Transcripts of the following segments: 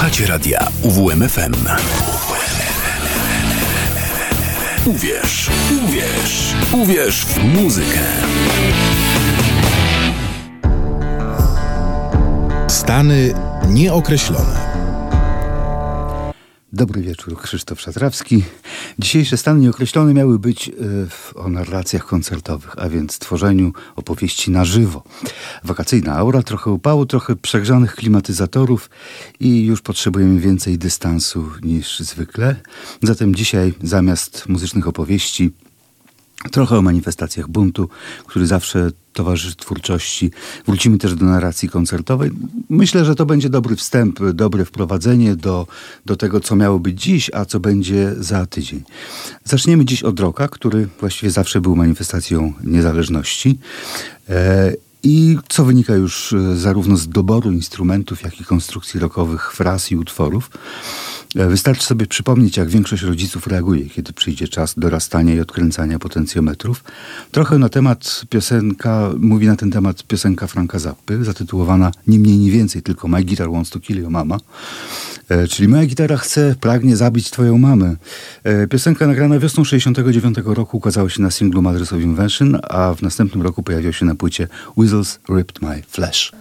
Słuchacie radia UWMFM. Uwierz, uwierz, uwierz w muzykę. Stany nieokreślone. Dobry wieczór, Krzysztof Szatrawski. Dzisiejsze stany nieokreślone miały być y, o narracjach koncertowych, a więc tworzeniu opowieści na żywo. Wakacyjna aura, trochę upału, trochę przegrzanych klimatyzatorów i już potrzebujemy więcej dystansu niż zwykle. Zatem dzisiaj zamiast muzycznych opowieści Trochę o manifestacjach buntu, który zawsze towarzyszy twórczości. Wrócimy też do narracji koncertowej. Myślę, że to będzie dobry wstęp, dobre wprowadzenie do, do tego, co miało być dziś, a co będzie za tydzień. Zaczniemy dziś od roka, który właściwie zawsze był manifestacją niezależności. E, i co wynika już zarówno z doboru instrumentów, jak i konstrukcji rokowych fraz i utworów. E, wystarczy sobie przypomnieć, jak większość rodziców reaguje, kiedy przyjdzie czas dorastania i odkręcania potencjometrów. Trochę na temat piosenka, mówi na ten temat piosenka Franka Zappy, zatytułowana nie mniej, nie więcej, tylko My Guitar Wants to Kill Your Mama. E, czyli moja gitara chce, pragnie zabić twoją mamę. E, piosenka nagrana wiosną 69 roku ukazała się na singlu Mothers of Invention, a w następnym roku pojawiła się na płycie Weasels Ripped My Flesh.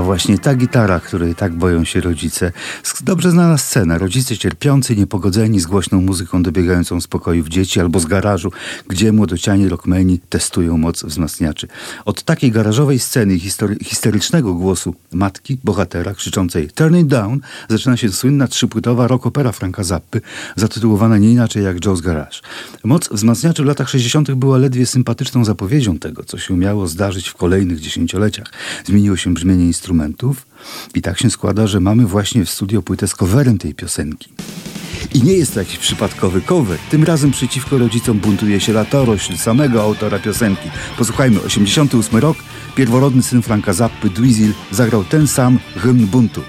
Była właśnie ta gitara, której tak boją się rodzice. Dobrze znana scena. Rodzice cierpiący, niepogodzeni z głośną muzyką dobiegającą z pokojów dzieci albo z garażu, gdzie młodociani rockmeni testują moc wzmacniaczy. Od takiej garażowej sceny historycznego głosu matki, bohatera, krzyczącej Turn it down, zaczyna się słynna trzypłytowa rockopera Franka Zappy, zatytułowana nie inaczej jak Joe's Garage. Moc wzmacniaczy w latach 60. była ledwie sympatyczną zapowiedzią tego, co się miało zdarzyć w kolejnych dziesięcioleciach. Zmieniło się brzmienie instrumentów i tak się składa, że mamy właśnie w studio płytę z coverem tej piosenki. I nie jest to jakiś przypadkowy cover. Tym razem przeciwko rodzicom buntuje się latorośl samego autora piosenki. Posłuchajmy, 88 rok, pierworodny syn Franka Zappy, Dweezil, zagrał ten sam hymn buntu.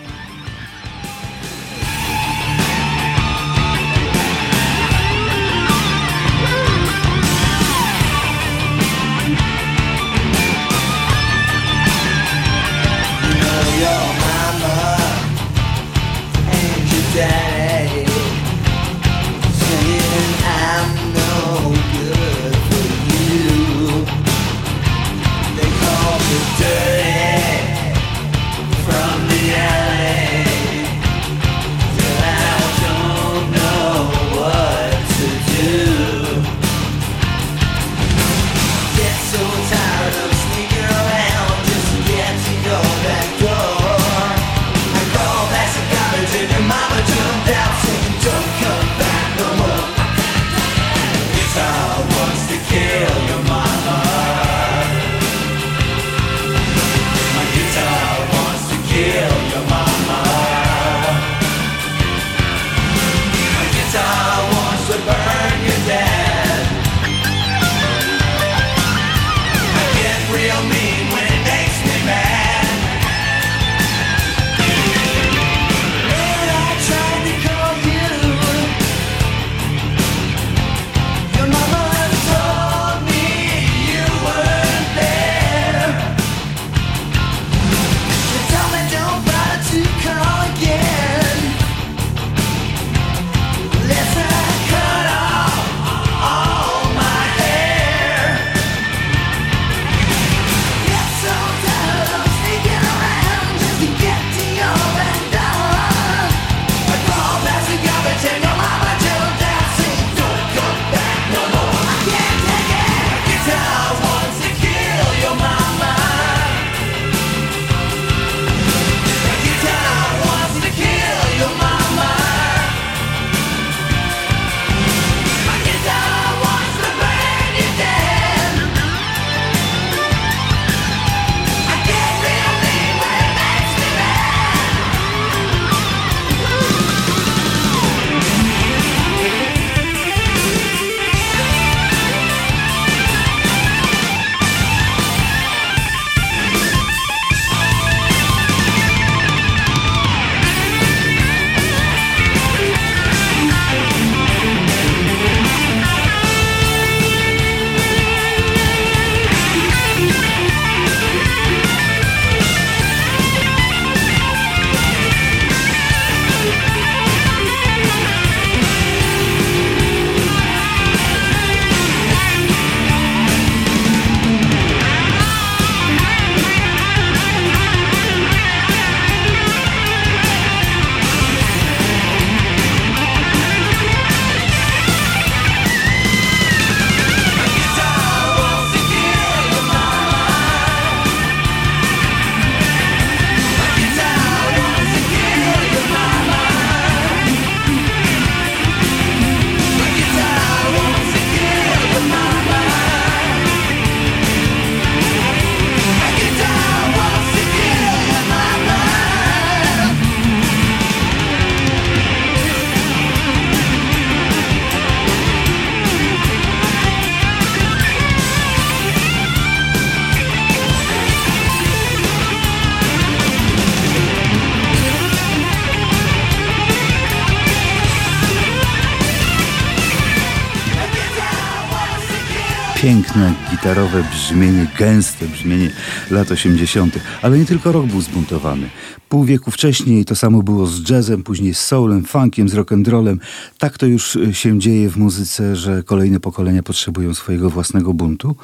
Piękne gitarowe brzmienie, gęste brzmienie lat 80., ale nie tylko rok był zbuntowany. Pół wieku wcześniej to samo było z jazzem, później z soulem, funkiem, z rock'n'rollem. Tak to już e, się dzieje w muzyce, że kolejne pokolenia potrzebują swojego własnego buntu.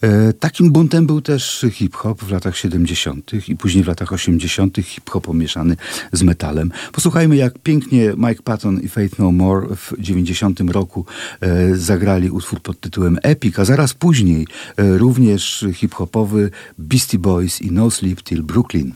E, takim buntem był też hip-hop w latach 70. i później w latach 80. hip-hop pomieszany z metalem. Posłuchajmy, jak pięknie Mike Patton i Faith No More w 90 roku e, zagrali utwór pod tytułem Epic, a zaraz później e, również hip-hopowy Beastie Boys i No Sleep Till Brooklyn.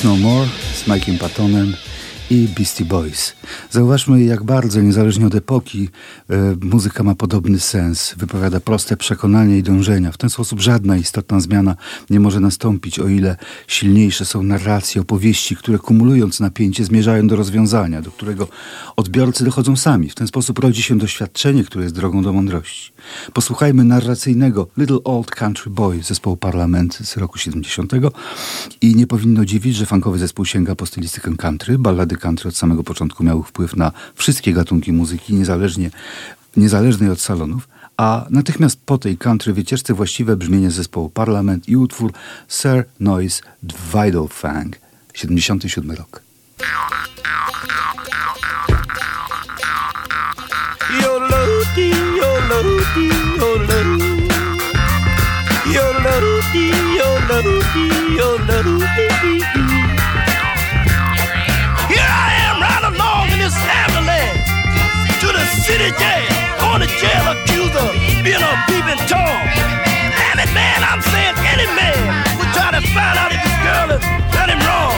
Fate No More z Mike'iem Pattonem i Beastie Boys. Zauważmy, jak bardzo, niezależnie od epoki, e, muzyka ma podobny sens, wypowiada proste przekonania i dążenia. W ten sposób żadna istotna zmiana nie może nastąpić, o ile silniejsze są narracje, opowieści, które kumulując napięcie zmierzają do rozwiązania, do którego odbiorcy dochodzą sami. W ten sposób rodzi się doświadczenie, które jest drogą do mądrości. Posłuchajmy narracyjnego Little Old Country Boy zespołu Parlament z roku 70. I nie powinno dziwić, że funkowy zespół sięga po stylistykę country. Ballady country od samego początku miały wpływ na wszystkie gatunki muzyki, niezależnie, niezależnej od salonów. A natychmiast po tej country wycieczce właściwe brzmienie zespołu Parlament i utwór Sir Noise Fang, 77 rok. Here city jail on the jail accuser being a peeping Tom. It, man, I'm saying any man would try to find out if this girl has done him wrong.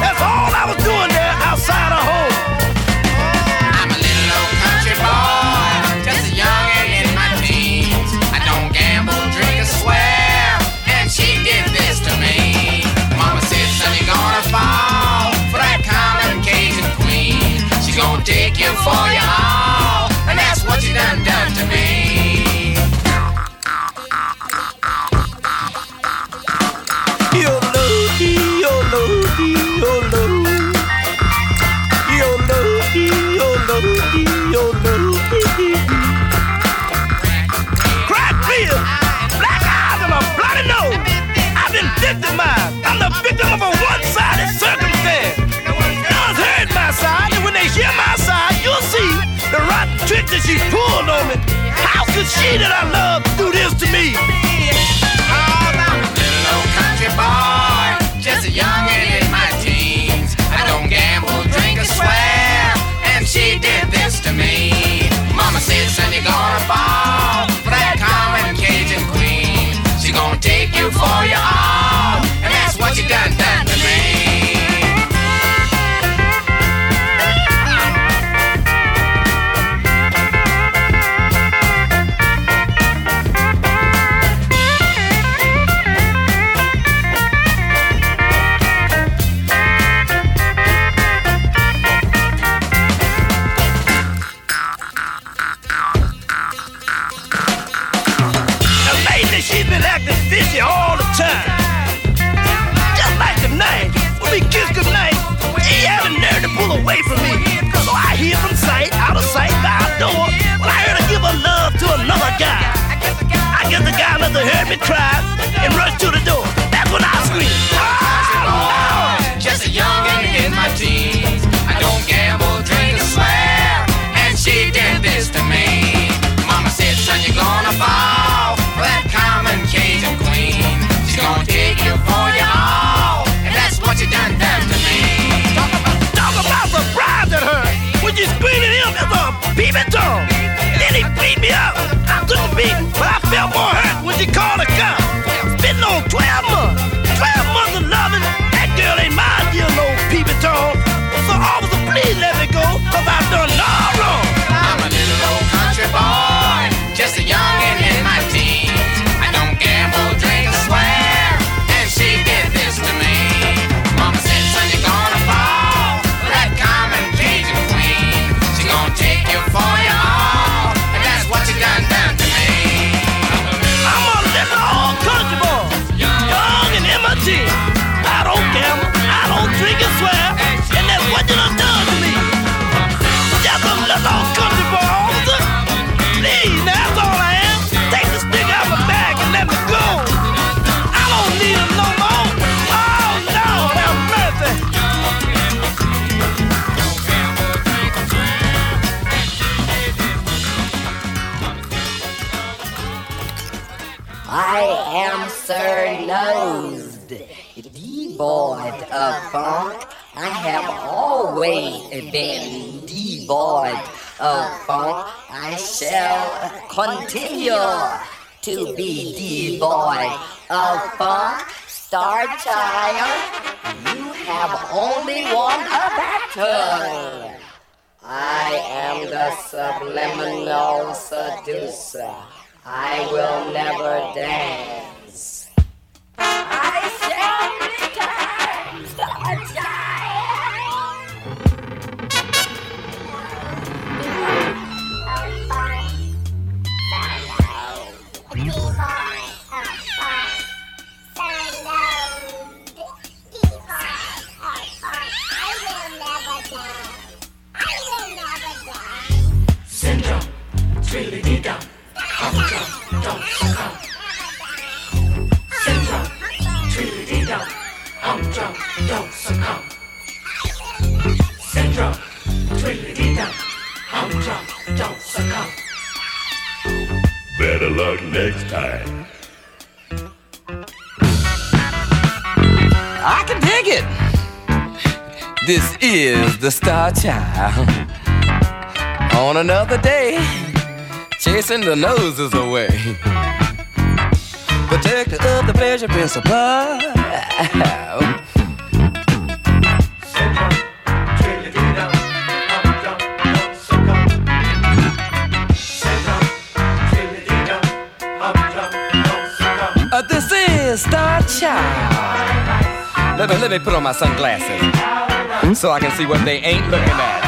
That's all I was doing there outside that I love do this to me? Little old country boy, just a in my teens. I don't gamble, drink, or swear, and she did this to me. Mama son, you're gonna fall for that common Cajun queen. Gonna take you for your all, and that's what nosed, devoid of funk. I have always been devoid of funk. I shall continue to be devoid of funk. Star Child, you have only one battle. I am the subliminal seducer. I will never dance. I shall the Star Child. On another day, chasing the noses away. Protector of the pleasure principle. Uh, this is Star Child. Let me, let me put on my sunglasses so I can see what they ain't looking at.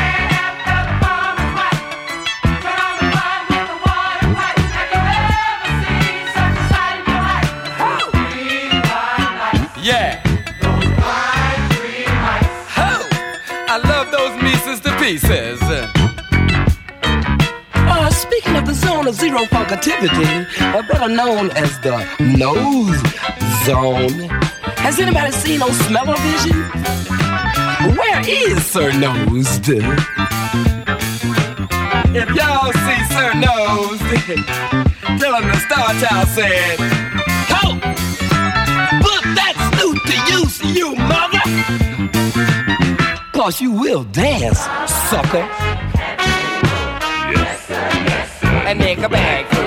Yeah. Ho! I love those pieces. Uh, speaking of the zone of zero funkativity, or better known as the nose zone, has anybody seen on smell-o-vision? Where is Sir Nosed? If y'all see Sir Nosed, tell him the Star Child said, Ho! Put that snoot to use, you mother! Cause you will dance, sucker. Yes, sir, yes, sir. And make a bag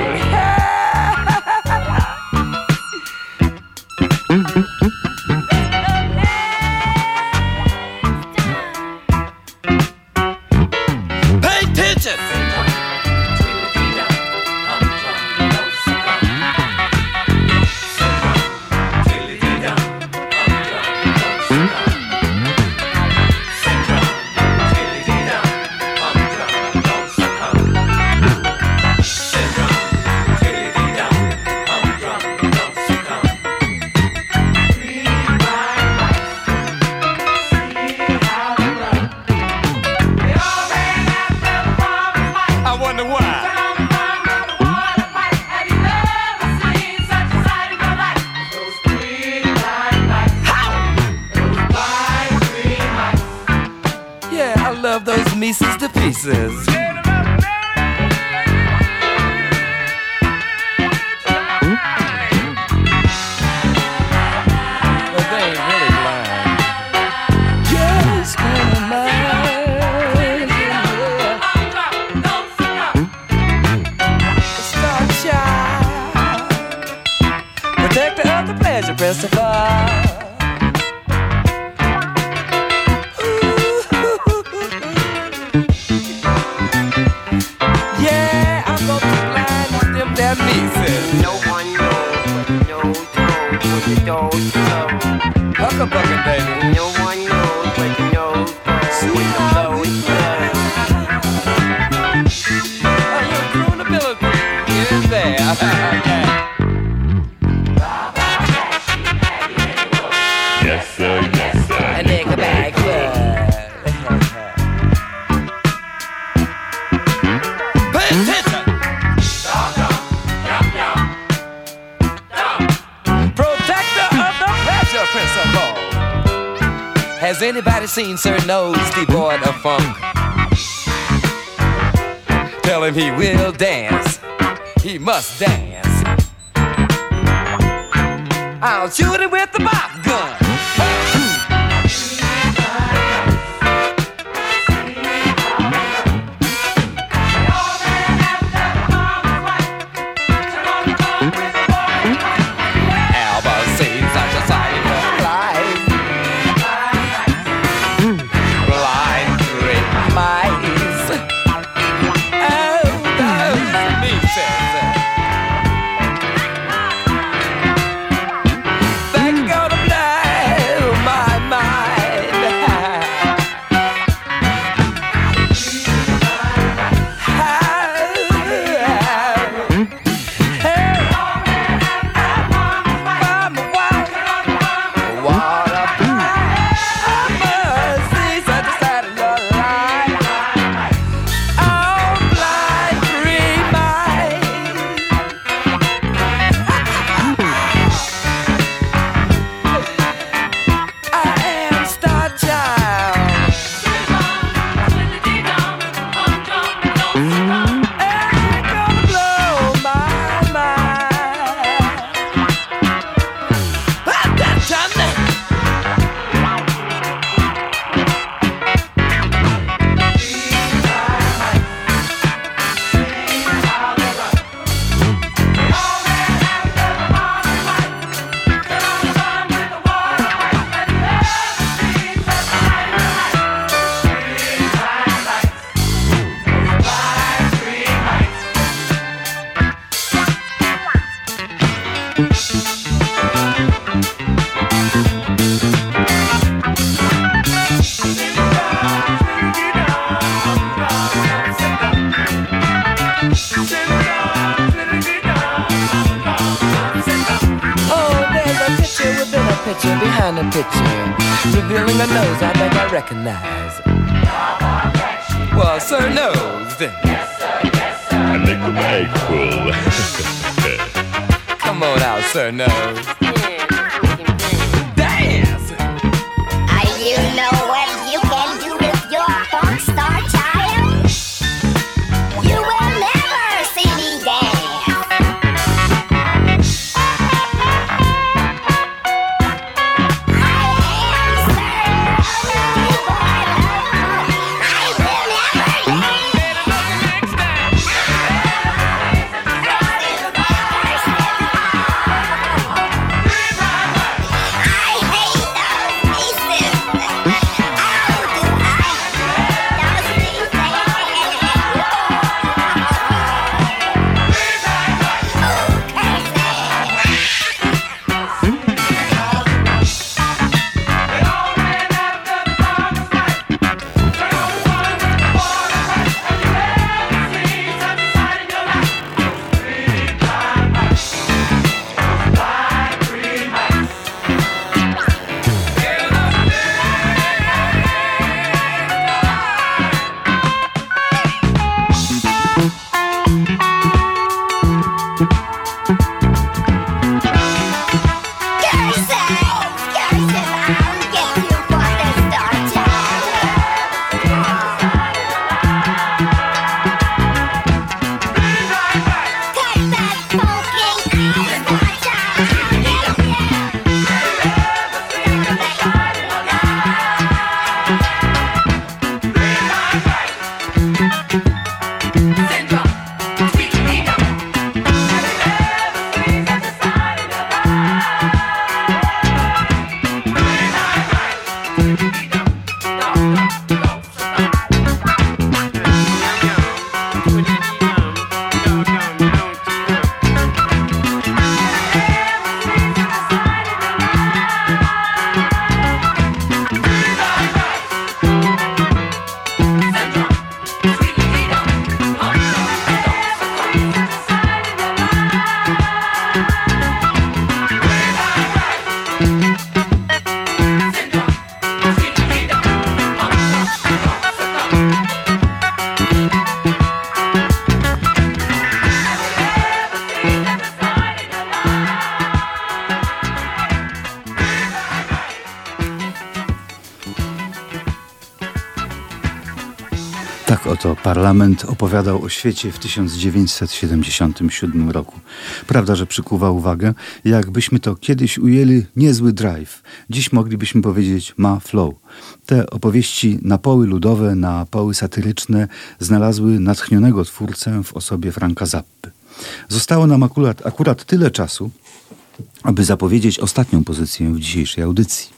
Hucka bucket, baby. Seen Sir Nose devoid of funk? Tell him he will dance. He must dance. I'll shoot it Tak oto parlament opowiadał o świecie w 1977 roku. Prawda, że przykuwa uwagę, jakbyśmy to kiedyś ujęli niezły drive. Dziś moglibyśmy powiedzieć ma flow. Te opowieści na poły ludowe, na poły satyryczne znalazły natchnionego twórcę w osobie Franka Zappy. Zostało nam akurat, akurat tyle czasu, aby zapowiedzieć ostatnią pozycję w dzisiejszej audycji.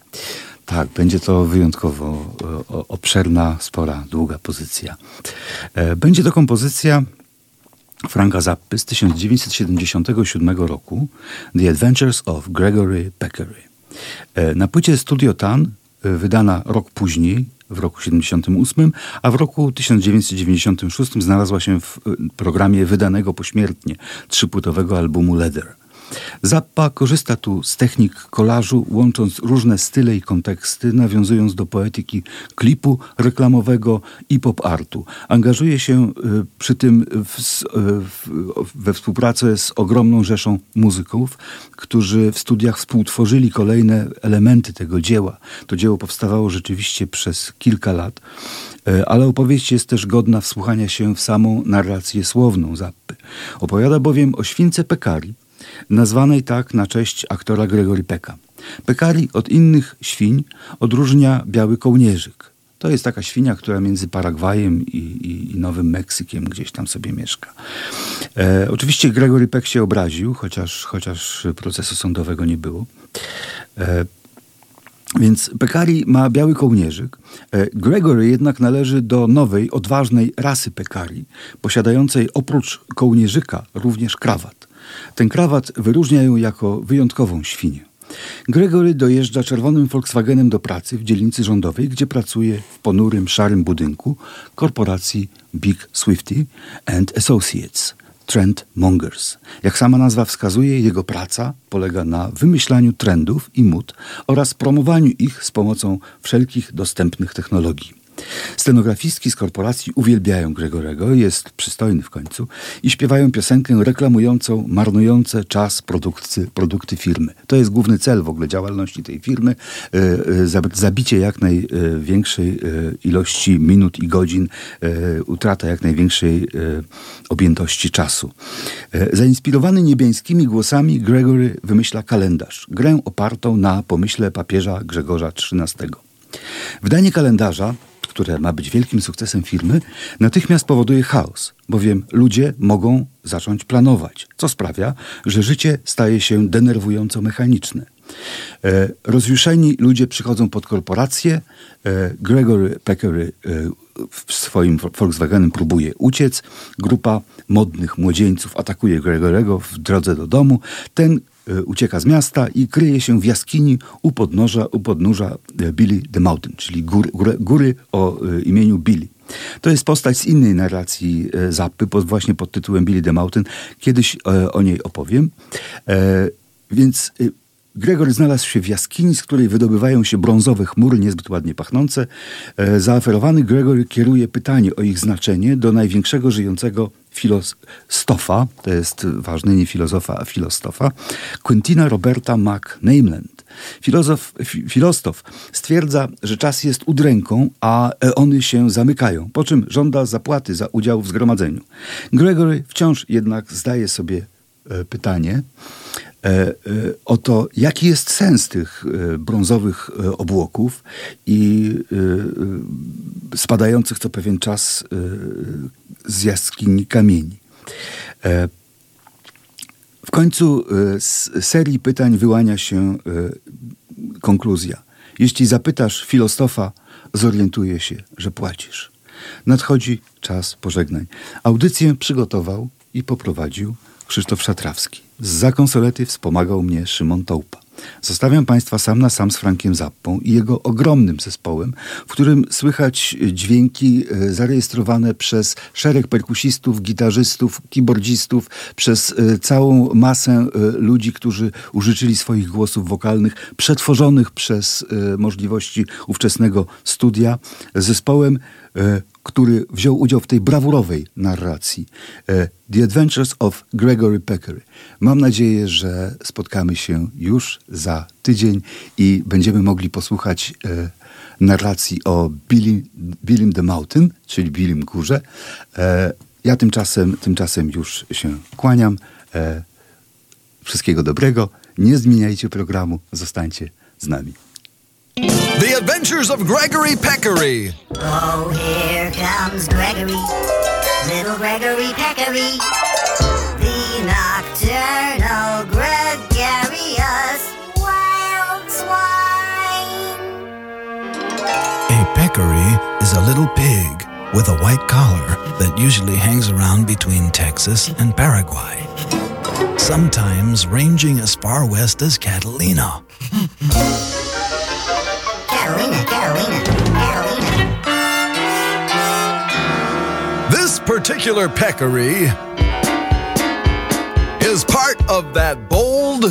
Tak, będzie to wyjątkowo e, obszerna, spora, długa pozycja. E, będzie to kompozycja Franka Zappy z 1977 roku The Adventures of Gregory Peccary. E, na płycie Studio Tan, wydana rok później, w roku 78, a w roku 1996 znalazła się w programie wydanego pośmiertnie trzypłytowego albumu Leather. Zappa korzysta tu z technik kolażu, łącząc różne style i konteksty, nawiązując do poetyki klipu reklamowego i pop artu. Angażuje się y, przy tym w, w, we współpracę z ogromną rzeszą muzyków, którzy w studiach współtworzyli kolejne elementy tego dzieła. To dzieło powstawało rzeczywiście przez kilka lat, y, ale opowieść jest też godna wsłuchania się w samą narrację słowną Zappy. Opowiada bowiem o śwince Pekari, nazwanej tak na cześć aktora Gregory Pecka. Pekari od innych świń odróżnia biały kołnierzyk. To jest taka świnia, która między Paragwajem i, i, i Nowym Meksykiem gdzieś tam sobie mieszka. E, oczywiście Gregory Peck się obraził, chociaż, chociaż procesu sądowego nie było. E, więc Pekari ma biały kołnierzyk. E, Gregory jednak należy do nowej, odważnej rasy Pekari, posiadającej oprócz kołnierzyka również krawat. Ten krawat wyróżnia ją jako wyjątkową świnię. Gregory dojeżdża czerwonym Volkswagenem do pracy w dzielnicy rządowej, gdzie pracuje w ponurym, szarym budynku korporacji Big Swifty and Associates. Trend Mongers. Jak sama nazwa wskazuje, jego praca polega na wymyślaniu trendów i mód oraz promowaniu ich z pomocą wszelkich dostępnych technologii. Stenografistki z korporacji uwielbiają Gregorego, jest przystojny w końcu i śpiewają piosenkę reklamującą marnujące czas produkty, produkty firmy. To jest główny cel w ogóle działalności tej firmy. E, e, zabicie jak największej e, ilości minut i godzin, utrata jak największej objętości czasu. Zainspirowany niebiańskimi głosami, Gregory wymyśla kalendarz, grę opartą na pomyśle papieża Grzegorza XIII. Wydanie kalendarza które ma być wielkim sukcesem firmy, natychmiast powoduje chaos, bowiem ludzie mogą zacząć planować, co sprawia, że życie staje się denerwująco mechaniczne. E, rozjuszeni ludzie przychodzą pod korporację. E, Gregory Peckery e, w swoim Volkswagenem próbuje uciec. Grupa modnych młodzieńców atakuje Gregorego w drodze do domu. Ten ucieka z miasta i kryje się w jaskini u podnóża, u podnóża e, Billy the Mountain, czyli góry, góry, góry o e, imieniu Billy. To jest postać z innej narracji Zappy, pod, właśnie pod tytułem Billy the Mountain. Kiedyś o niej opowiem. Więc Gregory znalazł się w jaskini, z której wydobywają się brązowe chmury, niezbyt ładnie pachnące. Zaoferowany Gregory kieruje pytanie o ich znaczenie do największego żyjącego filostofa, to jest ważny, nie filozofa, a filostofa, Quentina Roberta McNameland. Filozof, filostof stwierdza, że czas jest udręką, a eony się zamykają, po czym żąda zapłaty za udział w zgromadzeniu. Gregory wciąż jednak zdaje sobie e, pytanie, o to, jaki jest sens tych e, brązowych obłoków i spadających co pewien czas z jaskini kamieni. W końcu z serii pytań wyłania się konkluzja. Jeśli zapytasz filostofa, zorientuje się, że płacisz. Nadchodzi czas pożegnań. Audycję przygotował i poprowadził Krzysztof Szatrawski. Z konsolety wspomagał mnie Szymon Tołpa. Zostawiam Państwa sam na sam z Frankiem Zappą i jego ogromnym zespołem, w którym słychać dźwięki e, zarejestrowane przez szereg perkusistów, gitarzystów, keyboardzistów, przez e, całą masę e, ludzi, którzy użyczyli swoich głosów wokalnych, przetworzonych przez możliwości ówczesnego studia, zespołem który wziął udział w tej brawurowej narracji. E, The Adventures of Gregory Peccary. Mam nadzieję, że spotkamy się już za tydzień i będziemy mogli posłuchać e, narracji o Billy, Billym the Mountain, czyli Billym Górze. E, ja tymczasem, tymczasem już się kłaniam. Wszystkiego dobrego. Nie zmieniajcie programu, zostańcie z nami. The Adventures of Greggery Peccary. Oh, here comes Gregory, little Greggery Peccary, the nocturnal gregarious wild swine. A peccary is a little pig with a white collar that usually hangs around between Texas and Paraguay, sometimes ranging as far west as Catalina. This particular peccary is part of that bold,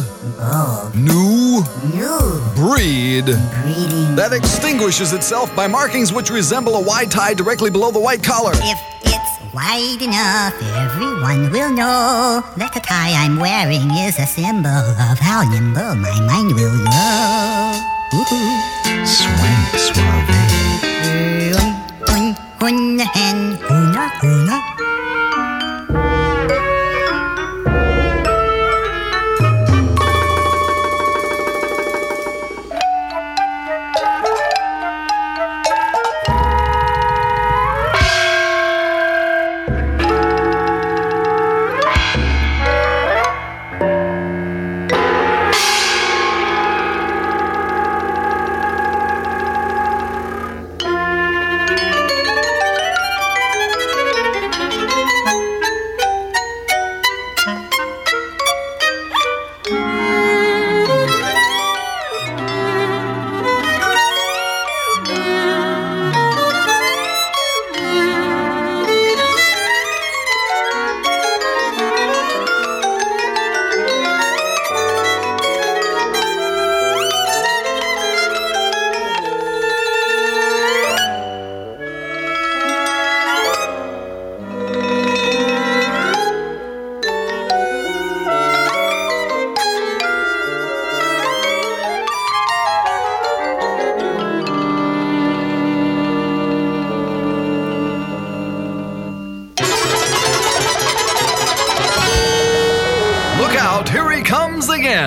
new, breed that extinguishes itself by markings which resemble a white tie directly below the white collar. If it's wide enough, everyone will know that the tie I'm wearing is a symbol of how nimble my mind will go. Swing, suave. Un, un, hen, huna, huna. Look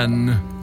comes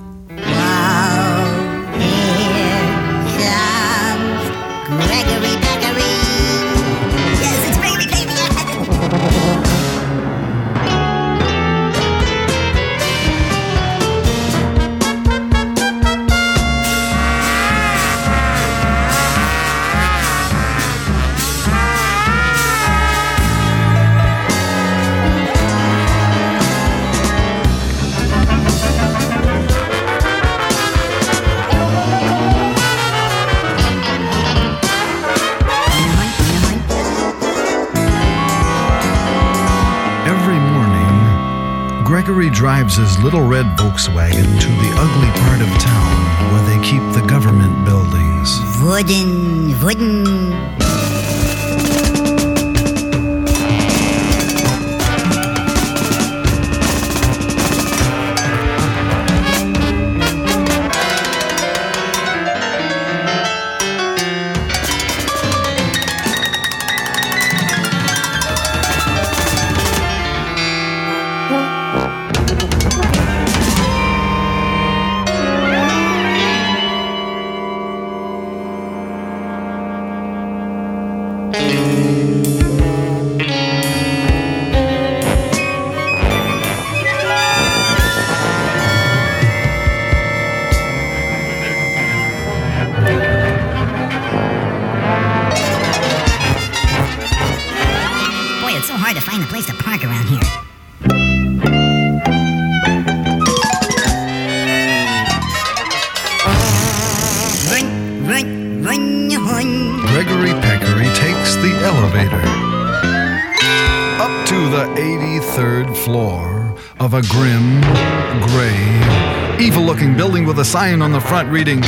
little red Volkswagen to the ugly part of town where they keep the government buildings. Wooden, wooden. Hard to find a place to park around here. Run, run, run, run. Greggery Peccary takes the elevator up to the 83rd floor of a grim, gray, evil looking building with a sign on the front reading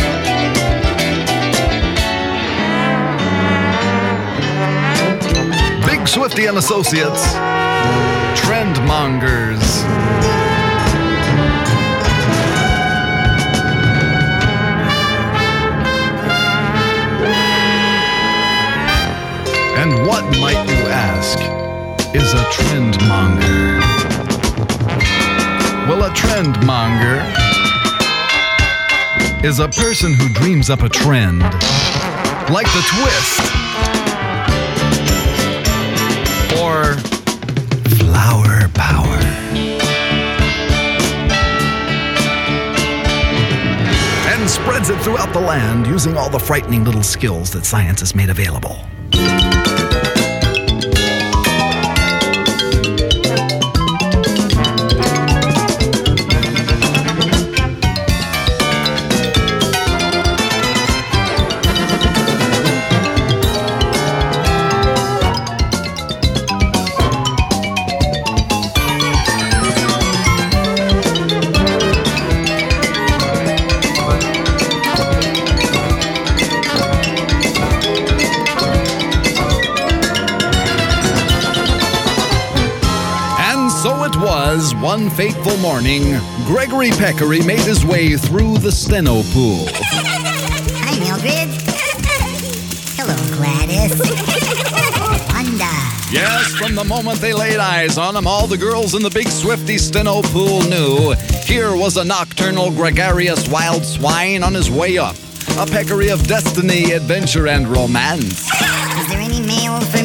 Swifty and Associates. Trendmongers. And what might you ask is a trendmonger? Well, a trendmonger is a person who dreams up a trend, like the twist flower power. And spreads it throughout the land using all the frightening little skills that science has made available. One fateful morning, Greggery Peccary made his way through the steno pool. Hi, Mildred. Hello, Gladys. Wanda. Yes, from the moment they laid eyes on him, all the girls in the big Swifty steno pool knew here was a nocturnal, gregarious wild swine on his way up. A peccary of destiny, adventure, and romance. Is there any mail for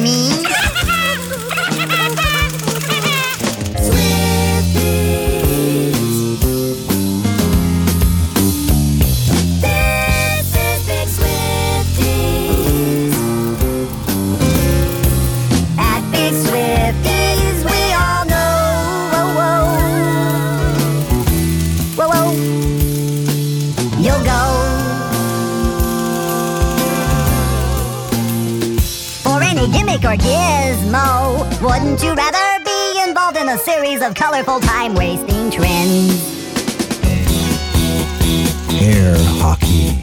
any gimmick or gizmo, wouldn't you rather be involved in a series of colorful time wasting trends? Air hockey.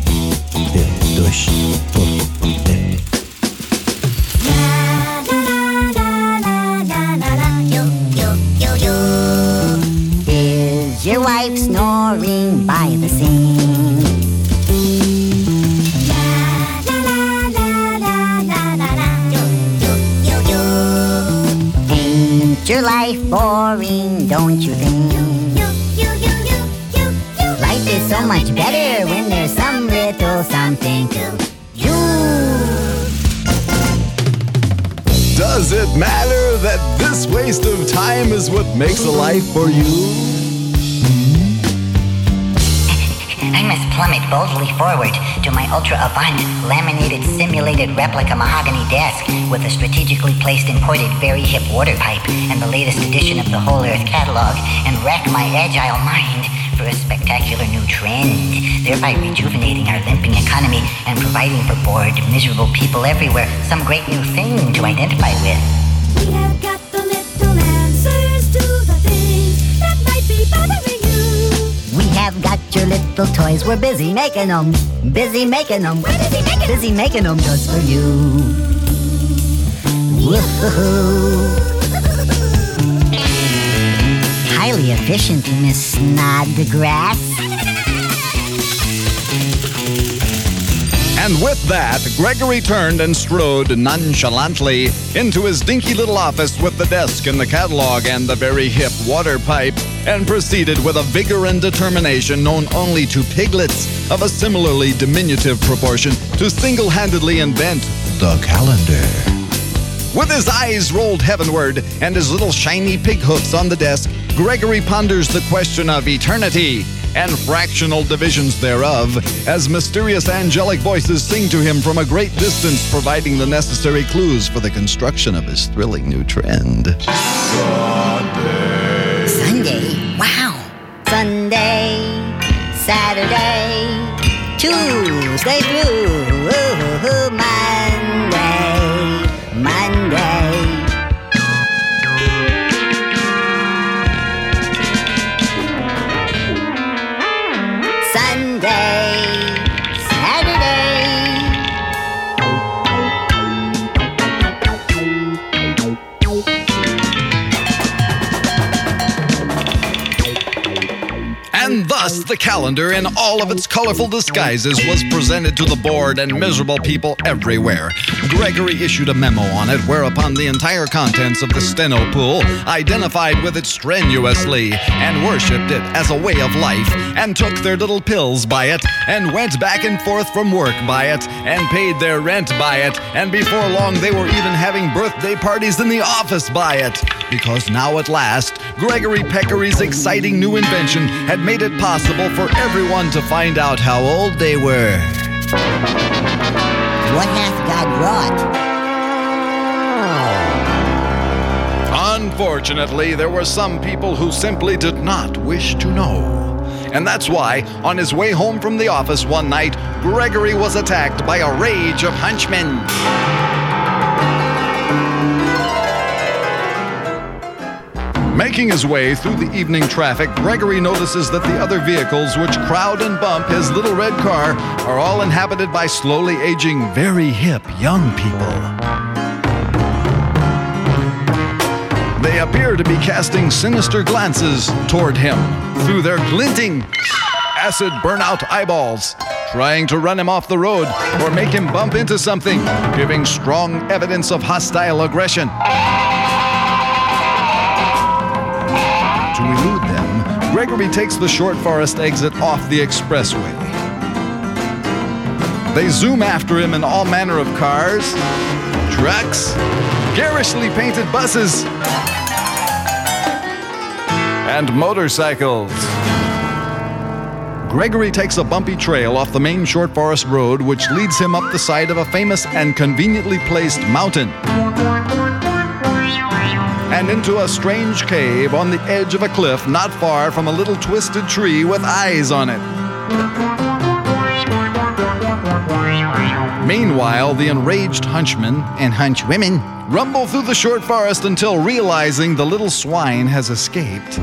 Don't you think? Life is so much better when there's some little something to do. Does it matter that this waste of time is what makes a life for you? Plummet boldly forward to my ultra avant laminated simulated replica mahogany desk with a strategically placed imported very hip water pipe and the latest edition of the Whole Earth catalog and rack my agile mind for a spectacular new trend, thereby rejuvenating our limping economy and providing for bored, miserable people everywhere some great new thing to identify with. Your little toys. We're busy making them. Busy making them. We're busy making Busy making them just for you. Woohoo. Highly efficient, Miss Snodgrass. And with that, Gregory turned and strode nonchalantly into his dinky little office with the desk and the catalog and the very hip water pipe, and proceeded with a vigor and determination known only to piglets of a similarly diminutive proportion to single handedly invent the calendar. With his eyes rolled heavenward and his little shiny pig hoofs on the desk, Gregory ponders the question of eternity and fractional divisions thereof as mysterious angelic voices sing to him from a great distance, providing the necessary clues for the construction of his thrilling new trend. Sunday? Wow. Sunday, Saturday, Tuesday through Yes, the calendar in all of its colorful disguises was presented to the board and miserable people everywhere. Gregory issued a memo on it, whereupon the entire contents of the steno pool identified with it strenuously and worshipped it as a way of life and took their little pills by it and went back and forth from work by it and paid their rent by it and before long they were even having birthday parties in the office by it because now at last Greggery Peccary's exciting new invention had made it possible for everyone to find out how old they were. What hath God wrought? Unfortunately, there were some people who simply did not wish to know. And that's why, on his way home from the office one night, Gregory was attacked by a rage of hunchmen. Making his way through the evening traffic, Gregory notices that the other vehicles which crowd and bump his little red car are all inhabited by slowly aging, very hip young people. They appear to be casting sinister glances toward him through their glinting, acid burnout eyeballs, trying to run him off the road or make him bump into something, giving strong evidence of hostile aggression. Gregory takes the short forest exit off the expressway. They zoom after him in all manner of cars, trucks, garishly painted buses, and motorcycles. Gregory takes a bumpy trail off the main short forest road, which leads him up the side of a famous and conveniently placed mountain and into a strange cave on the edge of a cliff not far from a little twisted tree with eyes on it. Meanwhile, the enraged hunchmen and hunchwomen rumble through the short forest until realizing the little swine has escaped.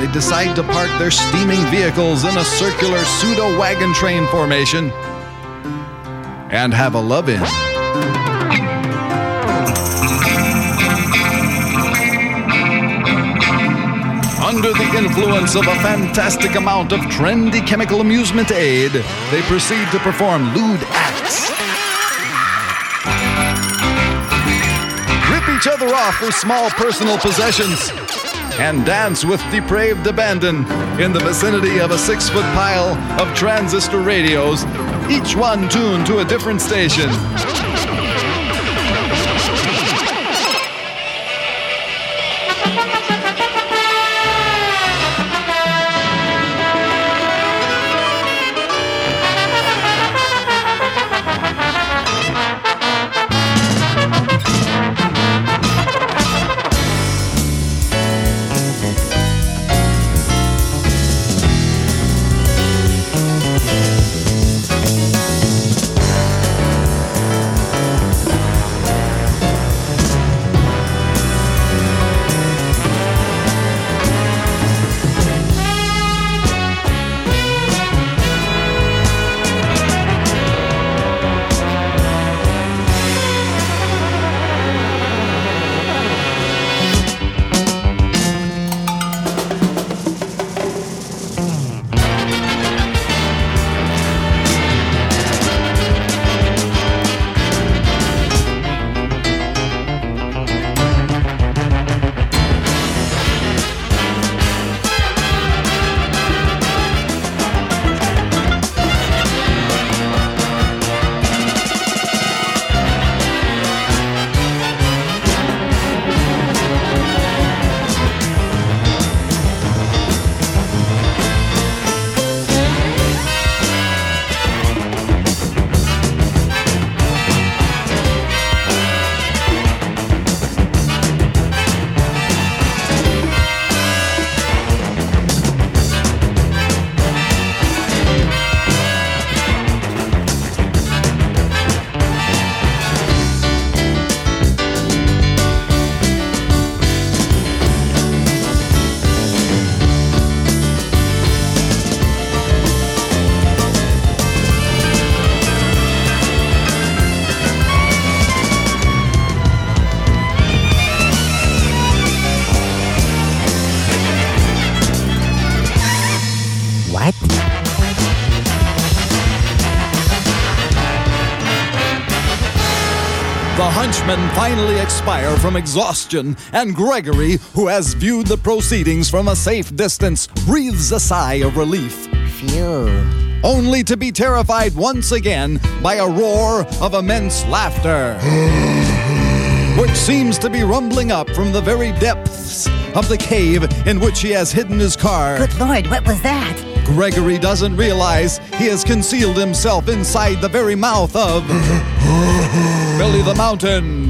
They decide to park their steaming vehicles in a circular pseudo wagon train formation and have a love in. Under the influence of a fantastic amount of trendy chemical amusement aid, they proceed to perform lewd acts. Rip each other off for small personal possessions. And dance with depraved abandon in the vicinity of a six foot pile of transistor radios, each one tuned to a different station. Finally expire from exhaustion, and Gregory, who has viewed the proceedings from a safe distance, breathes a sigh of relief. Phew. Only to be terrified once again by a roar of immense laughter, which seems to be rumbling up from the very depths of the cave in which he has hidden his car. Good lord, what was that? Gregory doesn't realize he has concealed himself inside the very mouth of Billy the Mountain.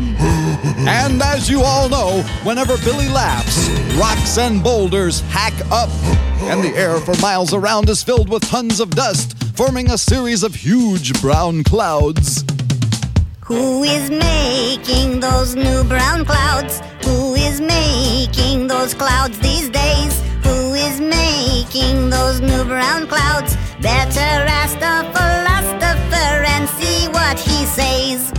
And as you all know, whenever Billy laughs, rocks and boulders hack up, and the air for miles around is filled with tons of dust, forming a series of huge brown clouds. Who is making those new brown clouds? Who is making those clouds these days? Who is making those new brown clouds? Better ask the philosopher and see what he says.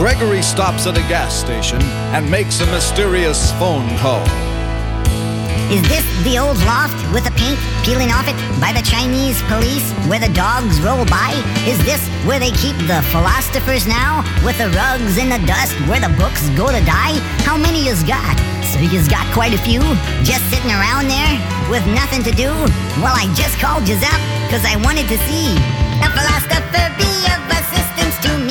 Gregory stops at a gas station and makes a mysterious phone call. Is this the old loft with the paint peeling off it by the Chinese police where the dogs roll by? Is this where they keep the philosophers now? With the rugs in the dust where the books go to die? How many yous got? So yous got quite a few? Just sitting around there with nothing to do? Well, I just called yous up because I wanted to see a philosopher be of assistance to me.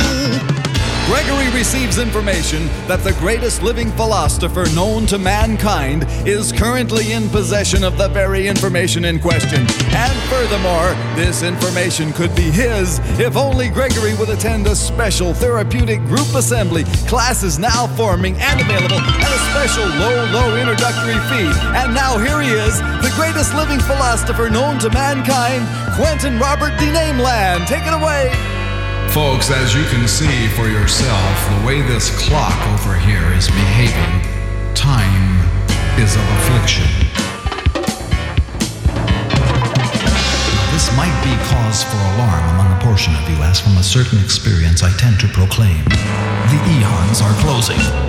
Gregory receives information that the greatest living philosopher known to mankind is currently in possession of the very information in question. And furthermore, this information could be his if only Gregory would attend a special therapeutic group assembly. Classes now forming and available at a special low, low introductory fee. And now here he is, the greatest living philosopher known to mankind, Quentin Robert DeNameland. Take it away. Folks, as you can see for yourself, the way this clock over here is behaving, time is of affliction. Now, this might be cause for alarm among a portion of you, as from a certain experience I tend to proclaim. The eons are closing.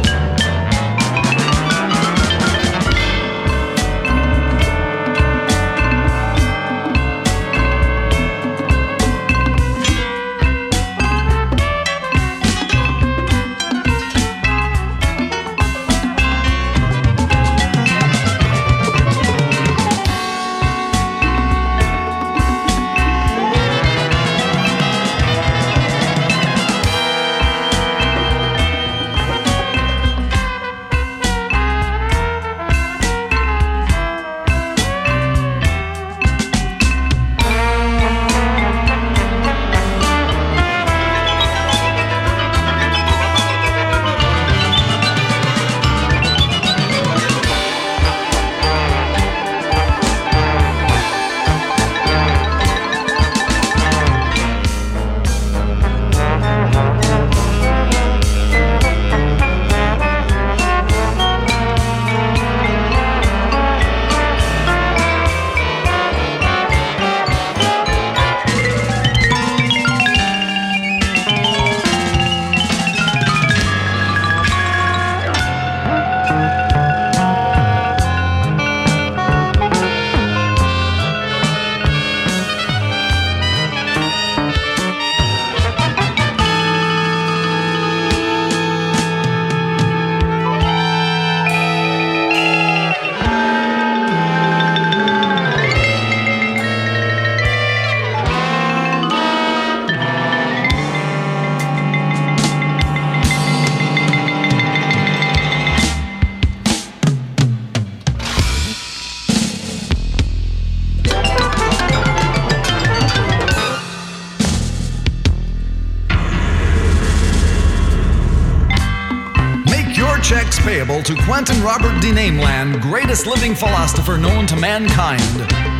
To Quentin Robert DeNameland, greatest living philosopher known to mankind.